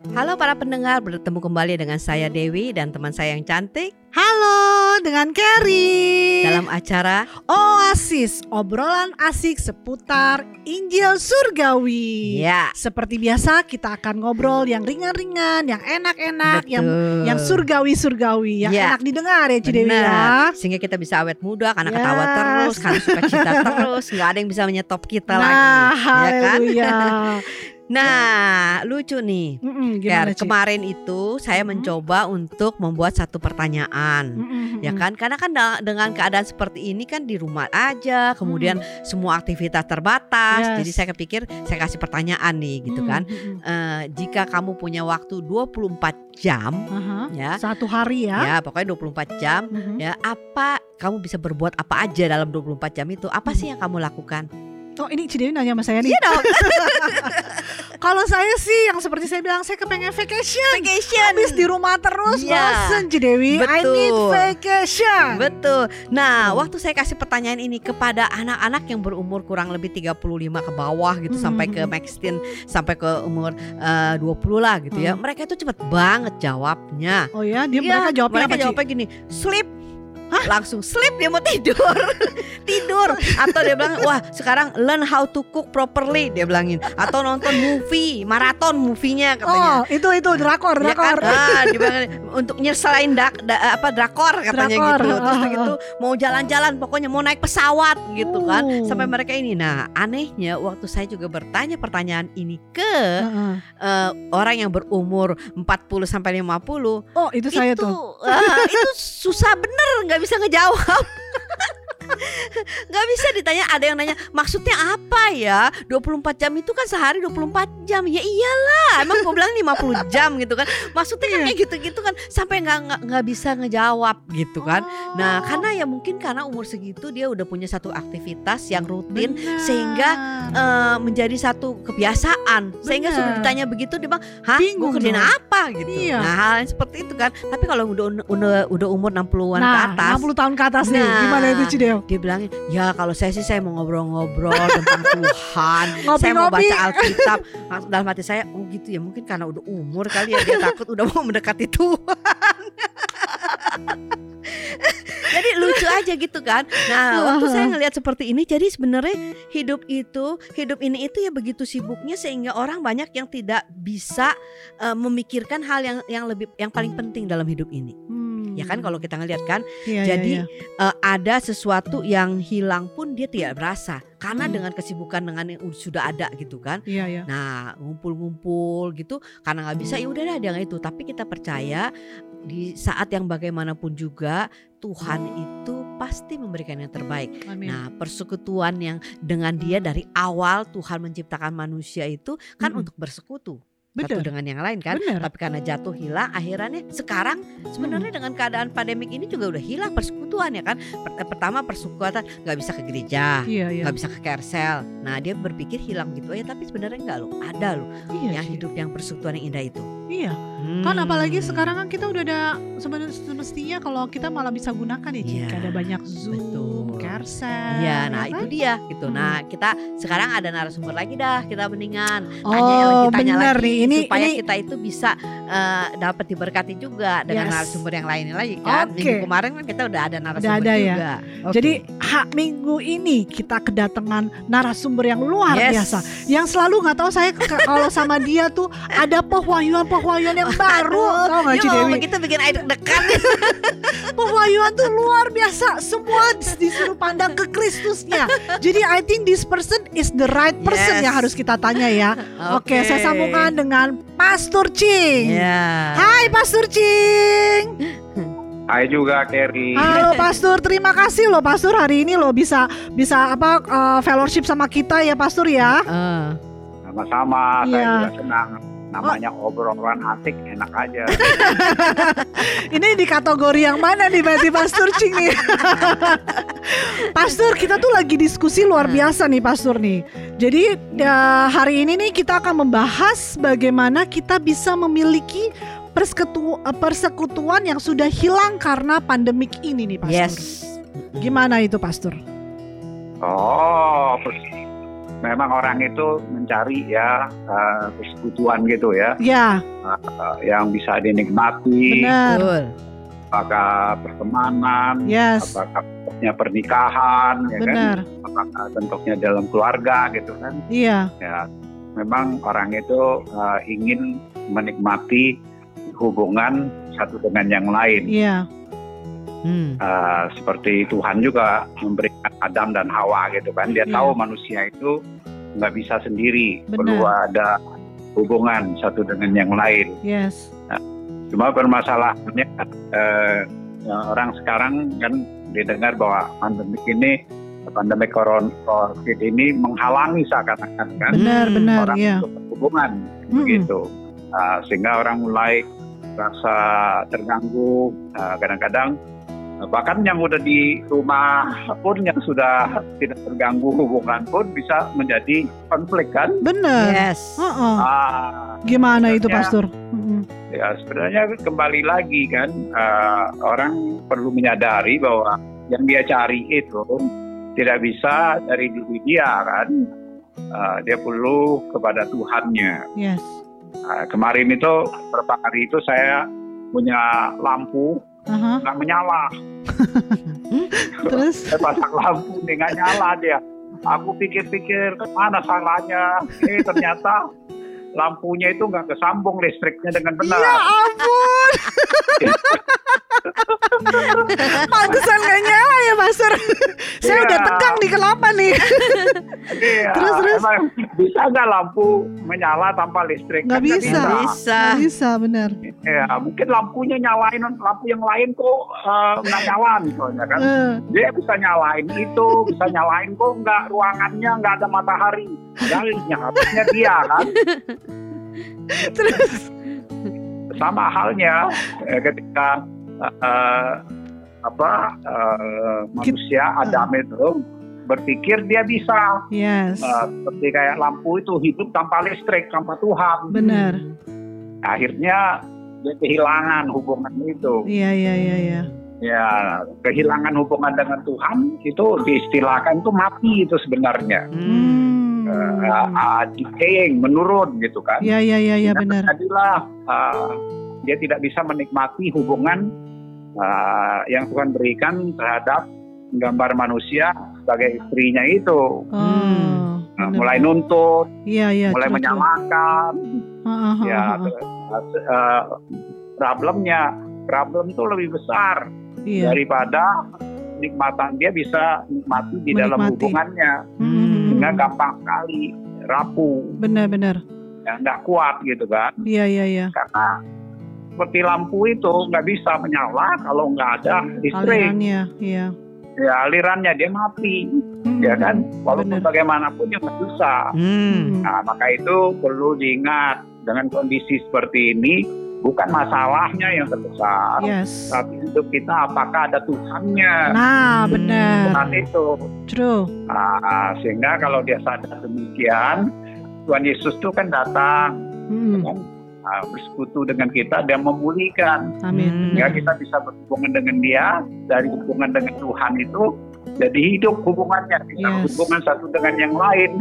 Halo para pendengar, bertemu kembali dengan saya Dewi dan teman saya yang cantik Halo, dengan Carrie dalam acara Oasis, obrolan asik seputar Injil Surgawi. Ya, Seperti biasa kita akan ngobrol yang ringan-ringan, yang enak-enak, yang betul. yang surgawi-surgawi, yang Ya. enak didengar ya Cidewi ya. Benar. Sehingga kita bisa awet muda karena ketawa Yes. terus, karena suka cita terus, nggak ada yang bisa menyetop kita Nah, lagi, ya kan? haleluya. Nah, lucu nih. Mm-mm, Ker, gimana, Ci? kemarin itu saya Mhm. mencoba untuk membuat satu pertanyaan. Mm-mm, Ya mm-mm. kan, karena kan dengan keadaan seperti ini kan di rumah aja, kemudian semua aktivitas terbatas. Yes. Jadi saya kepikir saya kasih pertanyaan nih, gitu Mm, kan. mm-mm. Eh, jika kamu punya waktu 24 jam, Aha. ya, Satu hari ya. ya pokoknya 24 jam, Mhm. ya apa kamu bisa berbuat apa aja dalam 24 jam itu? Apa sih yang kamu lakukan? Oh ini Cidewi nanya sama saya nih. Iya dong, Kalau saya sih yang seperti saya bilang saya kepengen vacation. vacation. Habis di rumah terus Iya. bosen Cidewi. I Betul. need vacation. Betul. Nah, Hmm. waktu saya kasih pertanyaan ini kepada anak-anak yang berumur kurang lebih 35 ke bawah gitu Hmm, sampai ke maxtin sampai ke umur eh, 20 lah gitu ya. Hmm. Mereka itu cepet banget jawabnya. Oh ya, dia Iya, mereka jawabnya mereka apa jawabnya gini, sleep. Langsung sleep dia mau tidur. tidur atau dia bilang, "Wah, sekarang learn how to cook properly." Dia bilangin atau nonton movie, maraton movie-nya katanya. Oh, itu itu drakor, Ya kan? drakor. Ah, dia bilang, untuk nyeselain dak, da- apa drakor katanya Drakor, gitu. Terus ah, gitu mau jalan-jalan pokoknya mau naik pesawat gitu kan. Oh. Sampai mereka ini. Nah, anehnya waktu saya juga bertanya pertanyaan ini ke Heeh. eh, orang yang berumur 40 sampai 50 Oh, itu saya itu tuh. ah, itu susah bener nggak bisa ngejawab. Nggak bisa ditanya ada yang nanya maksudnya apa ya 24 jam itu kan sehari 24 jam ya iyalah emang gue bilang 50 jam gitu kan maksudnya kan Iya. kayak gitu-gitu kan sampai nggak nggak bisa ngejawab gitu kan Oh. nah karena ya mungkin karena umur segitu dia udah punya satu aktivitas yang rutin Benar. sehingga eh, menjadi satu kebiasaan sehingga Benar. sudah ditanya begitu dia bilang hah gue kerjain dong. apa gitu Iya. nah hal yang seperti itu kan tapi kalau udah udah udah umur 60-an ke nah, atas 60 tahun ke atas nih. Nah. Gimana itu Dia bilangnya ya kalau saya sih saya mau ngobrol-ngobrol tentang Tuhan. Saya mau baca Alkitab. Dalam hati saya oh gitu ya mungkin karena udah umur kali ya dia takut udah mau mendekati Tuhan. Jadi lucu aja gitu kan. Nah waktu saya ngelihat seperti ini jadi sebenarnya hidup itu hidup ini itu ya begitu sibuknya sehingga orang banyak yang tidak bisa eh, memikirkan hal yang yang lebih yang paling penting dalam hidup ini. Hmm. Ya kan kalau kita ngelihat kan Iya, iya, jadi iya. eh, ada sesuatu yang hilang pun dia tidak berasa karena Hmm. dengan kesibukan dengan yang ud- sudah ada gitu kan. Iya, iya. Nah ngumpul-ngumpul gitu karena nggak bisa ya udah deh ada yang itu. Tapi kita percaya di saat yang bagaimanapun juga Tuhan itu pasti memberikan yang terbaik. Amin. Nah persekutuan yang dengan dia dari awal Tuhan menciptakan manusia itu kan Mm-mm. untuk bersekutu satu Bener. dengan yang lain kan. Bener. Tapi karena jatuh hilang akhirnya sekarang sebenarnya dengan keadaan pandemik ini juga udah hilang persekutuan ya kan. Per- Pertama persekutuan nggak bisa ke gereja, Iya, iya. nggak bisa ke kersel. Nah dia berpikir hilang gitu ya tapi sebenarnya enggak loh. Ada loh Iya, yang hidup yang persekutuan yang indah itu. Iya. Kan Hmm. apalagi sekarang kan kita udah ada sebenarnya semestinya kalau kita malah bisa gunakan ya. Iya, ada banyak Zoom, betul. Kersel. Iya, ya nah kan? itu dia gitu. Hmm. Nah kita sekarang ada narasumber lagi dah. Kita mendingan Oh, tanya lagi tanya bener lagi nih. Ini supaya ini kita itu bisa eh, dapat diberkati juga dengan Yes. narasumber yang lainnya lagi kan. Oke. Minggu kemarin kan kita udah ada narasumber ada ya. juga. Oke. Jadi hak minggu ini kita kedatangan narasumber yang luar Yes. biasa. Yang selalu nggak tahu saya kalau sama dia tuh ada pewahyuan-pewahyuan yang baru. Tahu nggak dia Ci ngomong Dewi? begitu bikin air nih. Pewahyuan tuh luar biasa. Semua disuruh pandang ke Kristusnya. Jadi I think this person is the right person Yes. yang harus kita tanya ya. Oke, saya sambungkan dengan Pastor Cing. Ya. Hai Pastor Cing. Hai juga Kerry. Halo Pastor, terima kasih loh Pastor hari ini loh bisa bisa apa uh, fellowship sama kita ya Pastor ya. Eh, Sama-sama, saya Iya. juga senang. Namanya obrolan asik, enak aja. Ini di kategori yang mana nih berarti Pastor Cing nih? Pastor kita tuh lagi diskusi luar Hmm. biasa nih Pastor nih. Jadi ya, hari ini nih kita akan membahas bagaimana kita bisa memiliki persekutu- eh, persekutuan yang sudah hilang karena pandemik ini nih Pastor. yes. Gimana itu Pastor? Oh, pers- memang orang itu mencari ya eh, persekutuan gitu ya, Ya, eh, yang bisa dinikmati, benar. Apakah pertemanan, Yes, apakah bentuknya pernikahan, ya kan, benar. apakah bentuknya dalam keluarga gitu kan. Iya, Ya, memang orang itu eh, ingin menikmati hubungan satu dengan yang lain. iya. Hmm. Eh, seperti Tuhan juga memberikan Adam dan Hawa gitu kan. Dia Iya. tahu manusia itu nggak bisa sendiri, Benar. perlu ada hubungan satu dengan yang lain. Yes. Cuma permasalahannya ya, orang sekarang kan didengar bahwa pandemik ini pandemi corona COVID ini menghalangi seakan-akan kan Benar, Hmm, benar, orang iya. untuk berhubungan Mm-mm. gitu. Ah, sehingga orang mulai rasa terganggu ah, kadang-kadang ah, bahkan yang udah di rumah pun yang sudah tidak terganggu hubungan pun bisa menjadi konflik kan Benar. Yes. Heeh. ah, Gimana itu, Pastor? Ya sebenarnya kembali lagi kan ah, orang perlu menyadari bahwa yang dia cari itu tidak bisa dari diri dia kan Ah, dia perlu kepada Tuhannya Yes. Nah, kemarin itu beberapa hari itu saya punya lampu Aha. nggak menyala. Terus? Saya pasang lampu nih nggak nyala dia. Aku pikir-pikir mana salahnya. Eh ternyata lampunya itu nggak kesambung listriknya dengan benar. Ya ampun. Pantesan gak nyala ya, Pastor. Saya Iya. udah tegang nih kenapa nih? Iya, Terus, terus? emang bisa nggak lampu menyala tanpa listrik? Nggak Kan bisa. Bisa. Nggak bisa, benar. Ya, mungkin lampunya nyalain lampu yang lain kok eh, nggak nyala misalnya kan. Eh, dia bisa nyalain itu, bisa nyalain kok nggak ruangannya nggak ada matahari. Dan nyalainnya dia kan. terus? Sama halnya eh, ketika eh, eh, apa eh, manusia Adam itu berpikir dia bisa Yes. eh, seperti kayak lampu itu hidup tanpa listrik, tanpa Tuhan. Benar. Akhirnya dia kehilangan hubungan itu. Iya, iya, iya, iya. Ya, kehilangan hubungan dengan Tuhan itu diistilahkan itu mati itu sebenarnya. Hmm. Hmm. uh, uh, decaying, menurun gitu kan. Iya, iya, iya, iya, benar. Jadilah uh, dia tidak bisa menikmati hubungan uh, yang Tuhan berikan terhadap gambar manusia sebagai istrinya itu. Oh. Uh, benar. mulai nuntut, Iya, iya. mulai true. menyalahkan, Ah, ah, ah, ya uh, uh, problemnya problem itu lebih besar Iya. daripada nikmatan dia bisa nikmati di dalam Menikmati. hubungannya Hmm. sehingga gampang sekali rapuh Benar, benar. ya nggak kuat gitu kan Iya, iya, iya. karena seperti lampu itu nggak bisa menyala kalau nggak ada listrik Alirannya, iya. ya alirannya dia mati Hmm. ya kan walaupun Benar. bagaimanapun ya nggak bisa Hmm. nah maka itu perlu diingat dengan kondisi seperti ini bukan masalahnya yang terbesar Yes. tapi hidup kita apakah ada Tuhannya Nah, benar. saat itu True. Nah, sehingga kalau dia sadar demikian Tuhan Yesus itu kan datang Hmm. kan, nah, bersekutu dengan kita dan memulihkan Amin. ya kita bisa berhubungan dengan dia dari hubungan dengan Tuhan itu jadi hidup hubungannya bisa Yes. hubungan satu dengan yang lain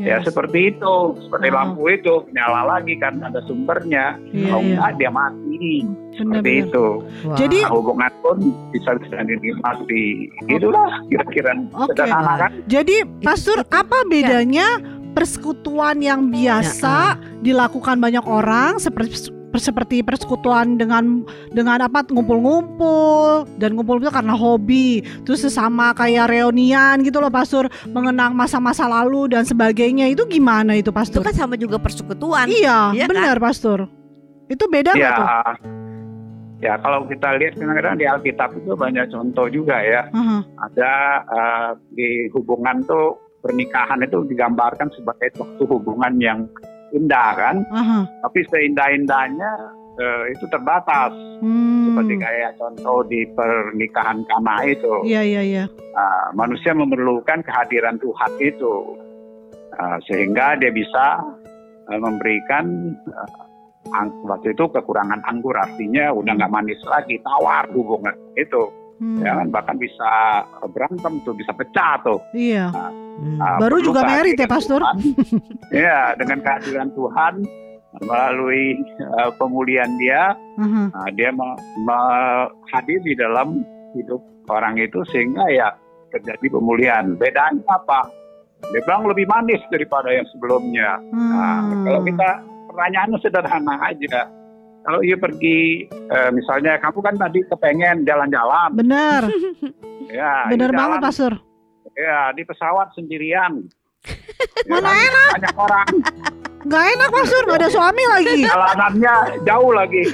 ya Yes. seperti itu seperti Oh. lampu itu nyala lagi karena ada sumbernya Iya, kalau iya. enggak dia mati seperti Benar-benar. itu Wah. Jadi nah, hubungan pun bisa bisa dinikmati itulah kira-kira Oke. sederhana kan Jadi, Pastor, apa bedanya persekutuan yang biasa dilakukan banyak orang seperti seperti persekutuan dengan dengan apa ngumpul-ngumpul dan ngumpul itu karena hobi. Terus sesama kayak reunian gitu loh pastor mengenang masa-masa lalu dan sebagainya. Itu gimana itu itu pastor kan sama juga persekutuan. iya Iya kan? benar pastor itu beda ya. tuh? Ya kalau kita lihat kadang-kadang di Alkitab itu banyak contoh juga ya. Aha. ada eh, di hubungan tuh pernikahan itu digambarkan sebagai suatu hubungan yang indah kan? Aha. tapi seindah-indahnya eh, itu terbatas. Hmm. seperti kayak contoh di pernikahan Kana itu. Iya iya iya. Ah, manusia memerlukan kehadiran Tuhan itu. Ah, sehingga dia bisa eh, memberikan ang- waktu itu kekurangan anggur artinya udah nggak manis lagi tawar hubungan itu Hmm. ya kan bahkan bisa berantem tuh bisa pecah tuh iya Hmm. Ah, Baru juga merit ya, Pastor? Iya, dengan kehadiran Tuhan melalui eh, pemulihan dia, Aha. nah, dia hadir di dalam hidup orang itu sehingga ya terjadi pemulihan. Bedanya apa? Dia bilang lebih manis daripada yang sebelumnya. Nah, Hmm. kalau kita pertanyaannya sederhana aja. Kalau ia pergi, eh, misalnya kamu kan tadi kepengen jalan-jalan, Benar, ya, benar ini banget jalan, Pastor. ya di pesawat sendirian. Mana kan? enak? Banyak orang, Gak enak Pastor, gak ada suami lagi. jalanannya jauh lagi,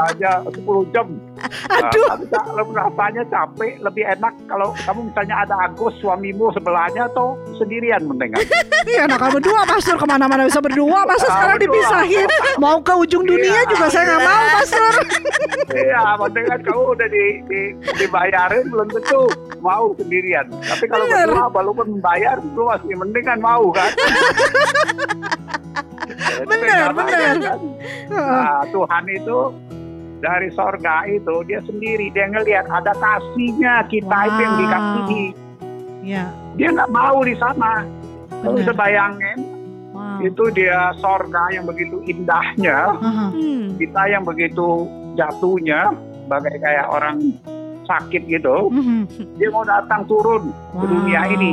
aja 10 jam. Nah, Aduh. tapi kalau rasanya capek, lebih enak kalau kamu misalnya ada Agus suamimu sebelahnya atau sendirian mendengar. Iya, anak kamu berdua Pastor ke mana-mana bisa berdua. Masa Ah, sekarang berdua. dipisahin? Mau ke ujung dunia Iya. juga saya nggak mau Pastor. Iya, mendengar kamu udah di, di, dibayarin belum tentu mau sendirian. Tapi kalau Bener. berdua walaupun membayar, lu masih mending kan mau kan. Bener, banget, bener. kan. Nah, Tuhan itu dari sorga itu dia sendiri dia ngelihat ada kasihnya kita itu yang Wow. dikasihi. Ya, Dia nggak mau di sana. Benar. bisa bayangin Wow. itu dia sorga yang begitu indahnya. Hmm. kita yang begitu jatuhnya bagai kayak orang sakit gitu. Mhm. Dia mau datang turun ke dunia Wow. ini,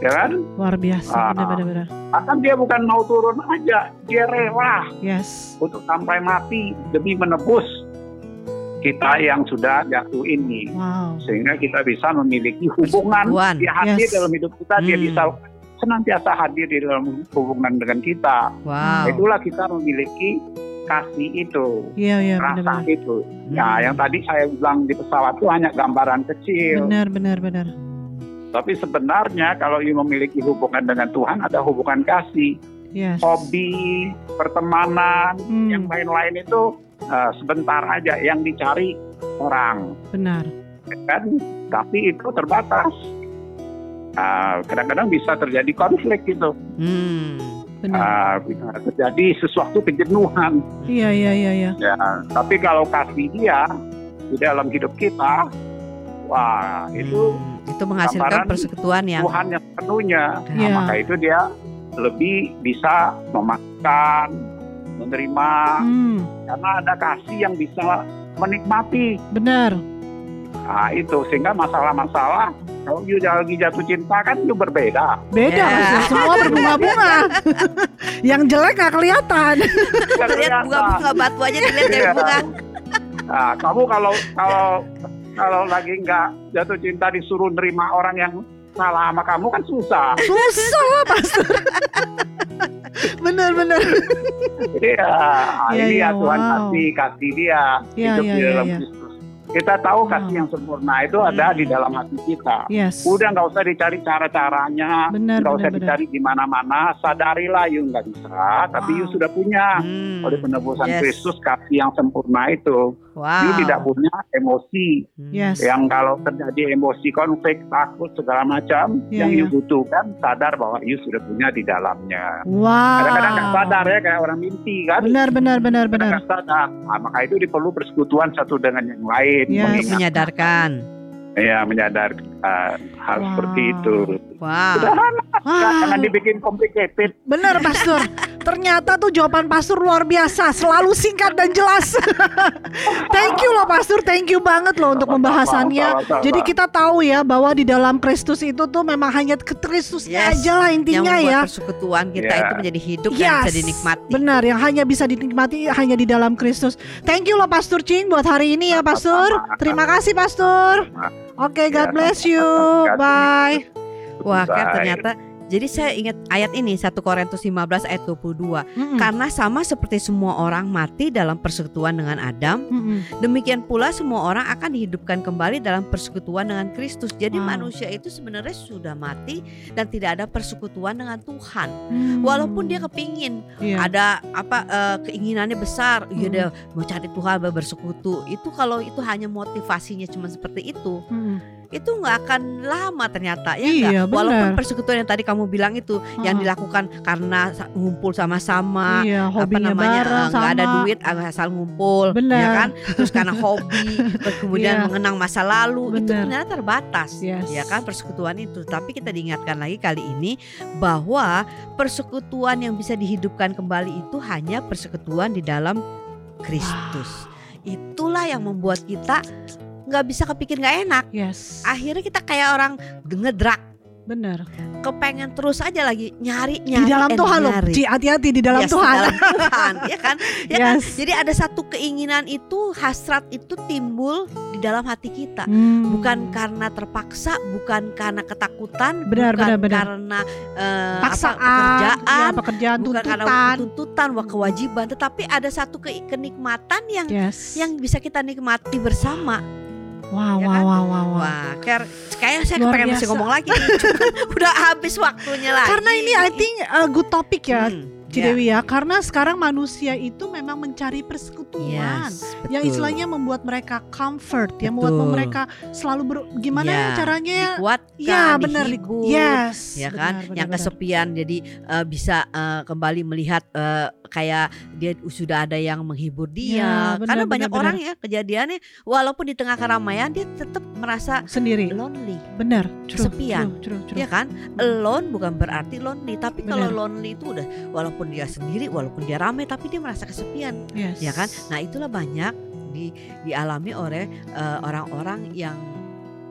ya kan? Luar biasa, Ah. benar-benar. Bahkan dia bukan mau turun aja, dia rela Yes. untuk sampai mati demi menebus kita yang sudah jatuh ini. Wow. Sehingga kita bisa memiliki hubungan, Persekutuan. dia hadir Yes. dalam hidup kita, dia Hmm. bisa senantiasa hadir di dalam hubungan dengan kita. Wow. Itulah kita memiliki kasih itu, Iya, iya, rasa benar-benar. itu. Hmm. Nah, yang tadi saya bilang di pesawat itu hanya gambaran kecil. Benar, benar, benar. Tapi sebenarnya kalau ingin memiliki hubungan dengan Tuhan ada hubungan kasih, Yes. hobi, pertemanan, Hmm, yang lain-lain itu eh, sebentar aja yang dicari orang, benar. kan? Tapi itu terbatas. Ah, kadang-kadang bisa terjadi konflik gitu, Hmm. Benar. Bisa terjadi sesuatu kejenuhan. Iya, iya, iya, iya. Ya, tapi kalau kasih dia di dalam hidup kita, wah itu Hmm. itu menghasilkan persekutuan yang Tuhan yang penuhnya. Nah, maka itu dia lebih bisa memakan, menerima, Hmm, karena ada kasih yang bisa menikmati. benar. Nah itu sehingga masalah-masalah kalau you lagi jatuh cinta kan itu berbeda. Beda, Ya. Mas. semua berbunga-bunga. Yang jelek nggak kelihatan. Lihat kelihatan. bunga-bunga batu aja dilihat dari Iya. bunga. Nah, kamu kalau kalau kalau lagi nggak jatuh cinta disuruh nerima orang yang salah sama kamu kan susah. Susah Pastor. Benar-benar. Jadi ya Iya, ini iya, ya Tuhan wow. kasih kasih dia Iya, hidup iya, di iya, dalam iya. Kristus. Kita tahu Wow. kasih yang sempurna itu ada Hmm. di dalam hati kita. Yes. Udah nggak usah dicari cara-caranya, Benar, nggak usah benar, benar. dicari di mana-mana. Sadarilah you nggak bisa, tapi Wow. you sudah punya Hmm. oleh penebusan Yes. Kristus kasih yang sempurna itu. Wow. You tidak punya emosi. Yes. yang kalau terjadi emosi konflik, takut segala macam, Iya, yang iya. you butuhkan sadar bahwa you sudah punya di dalamnya. Wow. Kadang-kadang nggak sadar ya kayak orang mimpi kan. Benar, benar, benar, Kadang benar. nggak sadar. Nah, maka itu diperlu persekutuan satu dengan yang lain. Yes. mengingat- menyadarkan. Ya menyadar uh, hal Wow. seperti itu. Wow. Sederhana, Wah, jangan dibikin complicated. benar, Pastor. Ternyata tuh jawaban Pastor luar biasa, selalu singkat dan jelas. thank you loh, Pastor. Thank you banget loh untuk pembahasannya. Jadi kita tahu ya bahwa di dalam Kristus itu tuh memang hanya ke Kristusnya Yes. aja lah Yang intinya membuat ya. persekutuan kita Ya. itu menjadi hidup dan Yes, bisa dinikmati. Benar, yang hanya bisa dinikmati hanya di dalam Kristus. Thank you loh Pastor Cing buat hari ini ya Pastor. Terima kasih Pastor. Oke, God Ya, bless you. Bye. Wah, Bye. ternyata jadi saya ingat ayat ini 1 Korintus 15 ayat 22. Mm-mm. Karena sama seperti semua orang mati dalam persekutuan dengan Adam, Mm-mm. demikian pula semua orang akan dihidupkan kembali dalam persekutuan dengan Kristus. Jadi Wow. manusia itu sebenarnya sudah mati dan tidak ada persekutuan dengan Tuhan. Hmm. Walaupun dia kepingin Iya. ada apa eh, keinginannya besar, ya Hmm. dia mau cari Tuhan bersekutu. Itu kalau itu hanya motivasinya cuma seperti itu, Mm-mm. Itu nggak akan lama ternyata ya Iya, nggak? Walaupun benar. persekutuan yang tadi kamu bilang itu yang Ah. dilakukan karena ngumpul sama-sama Iya, apa namanya eh, nggak ada duit asal ngumpul Benar. ya kan terus karena hobi terus kemudian Iya. mengenang masa lalu itu Benar. ternyata terbatas Yes. ya kan persekutuan itu tapi kita diingatkan lagi kali ini bahwa persekutuan yang bisa dihidupkan kembali itu hanya persekutuan di dalam Kristus itulah yang membuat kita nggak bisa kepikir nggak enak Yes. akhirnya kita kayak orang ngedrak Benar. kepengen terus aja lagi nyari Di nyari dalam and Tuhan loh. hati-hati di dalam Yes, Tuhan. di dalam Tuhan ya kan ya kan Yes. jadi ada satu keinginan itu hasrat itu timbul di dalam hati kita Hmm. bukan karena terpaksa bukan karena ketakutan Benar, bukan benar, benar. karena apa, paksaan, pekerjaan ya, pekerjaan bukan karena tuntutan. tuntutan wah kewajiban tetapi ada satu ke- kenikmatan yang Yes. yang bisa kita nikmati bersama wow, ya wow, kan? wow, wow, wow. wah kayak kayaknya saya Luar kepengen masih ngomong lagi. Udah habis waktunya lagi. Karena ini I think a good topic ya, Hmm, Cidewi ya. Karena sekarang manusia itu memang mencari persekutuan. Yes, yang betul. istilahnya membuat mereka comfort, yang membuat Betul. mereka selalu ber, gimana ya Ya, caranya ya? dikuatkan, Ya benar, dihibur, yes, ya kan, benar, yang benar. kesepian jadi eh, bisa eh, kembali melihat eh, kayak dia sudah ada yang menghibur dia, Ya, benar, karena benar, banyak benar. orang ya kejadiannya, walaupun di tengah keramaian dia tetap merasa sendiri, lonely, benar, true, kesepian. true, true, true. ya kan, alone bukan berarti lonely, tapi kalau lonely itu udah walaupun dia sendiri, walaupun dia ramai, tapi dia merasa kesepian, Yes. ya kan, nah itulah banyak di dialami oleh eh, orang-orang yang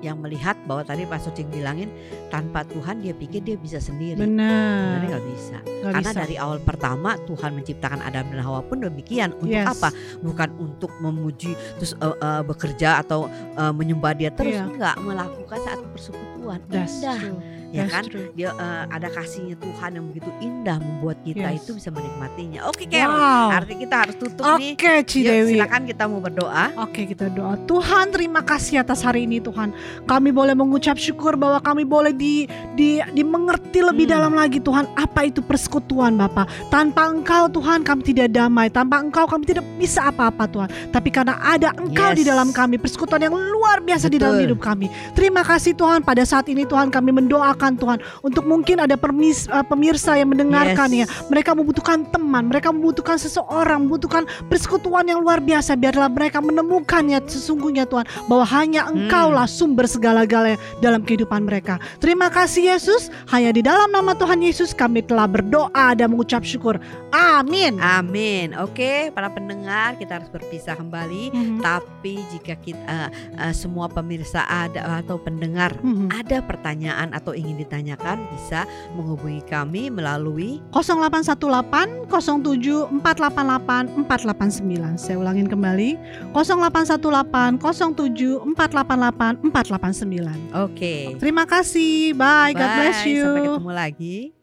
yang melihat bahwa tadi Pak Sucing bilangin tanpa Tuhan dia pikir dia bisa sendiri. Sebenarnya benar, nggak bisa. nggak Karena bisa. dari awal pertama Tuhan menciptakan Adam dan Hawa pun demikian. Untuk Yes. apa? Bukan untuk memuji terus eh, eh, bekerja atau eh, menyembah dia terus Iya. enggak melakukan saat persekutuan. That's Indah, true. Ya That's kan? true. Dia eh, ada kasihnya Tuhan yang begitu indah membuat kita Yes. itu bisa menikmatinya. Oke, Ker. Wow. Artinya kita harus tutup nih. Oke, Cidewi. silakan kita mau berdoa. Oke kita doa Tuhan terima kasih atas hari ini Tuhan Kami boleh mengucap syukur bahwa kami boleh di, di, dimengerti lebih Hmm. dalam lagi Tuhan Apa itu persekutuan Bapak Tanpa engkau Tuhan kami tidak damai Tanpa engkau kami tidak bisa apa-apa Tuhan Tapi karena ada engkau di Yes. dalam kami Persekutuan yang luar biasa di dalam Betul. hidup kami Terima kasih Tuhan pada saat ini Tuhan kami mendoakan Tuhan Untuk mungkin ada permis, eh, pemirsa yang mendengarkan ya Yes. mereka membutuhkan teman, mereka membutuhkan seseorang, membutuhkan persekutuan yang luar biasa. Biarlah mereka menemukannya sesungguhnya Tuhan bahwa hanya Hmm. Engkaulah sumber segala-galanya dalam kehidupan mereka. Terima kasih Yesus. Hanya di dalam nama Tuhan Yesus kami telah berdoa dan mengucap syukur. Amin. Amin. Oke, para pendengar, kita harus berpisah kembali. Mhm. Tapi jika kita eh, eh, semua pemirsa ada atau pendengar Mhm. ada pertanyaan atau ingin ditanyakan bisa menghubungi kami melalui 0818 07 488 489. Saya ulangin kembali. 0818 07 488 489. Oke. Terima kasih. Bye. God bless Bye, you. Sampai ketemu lagi.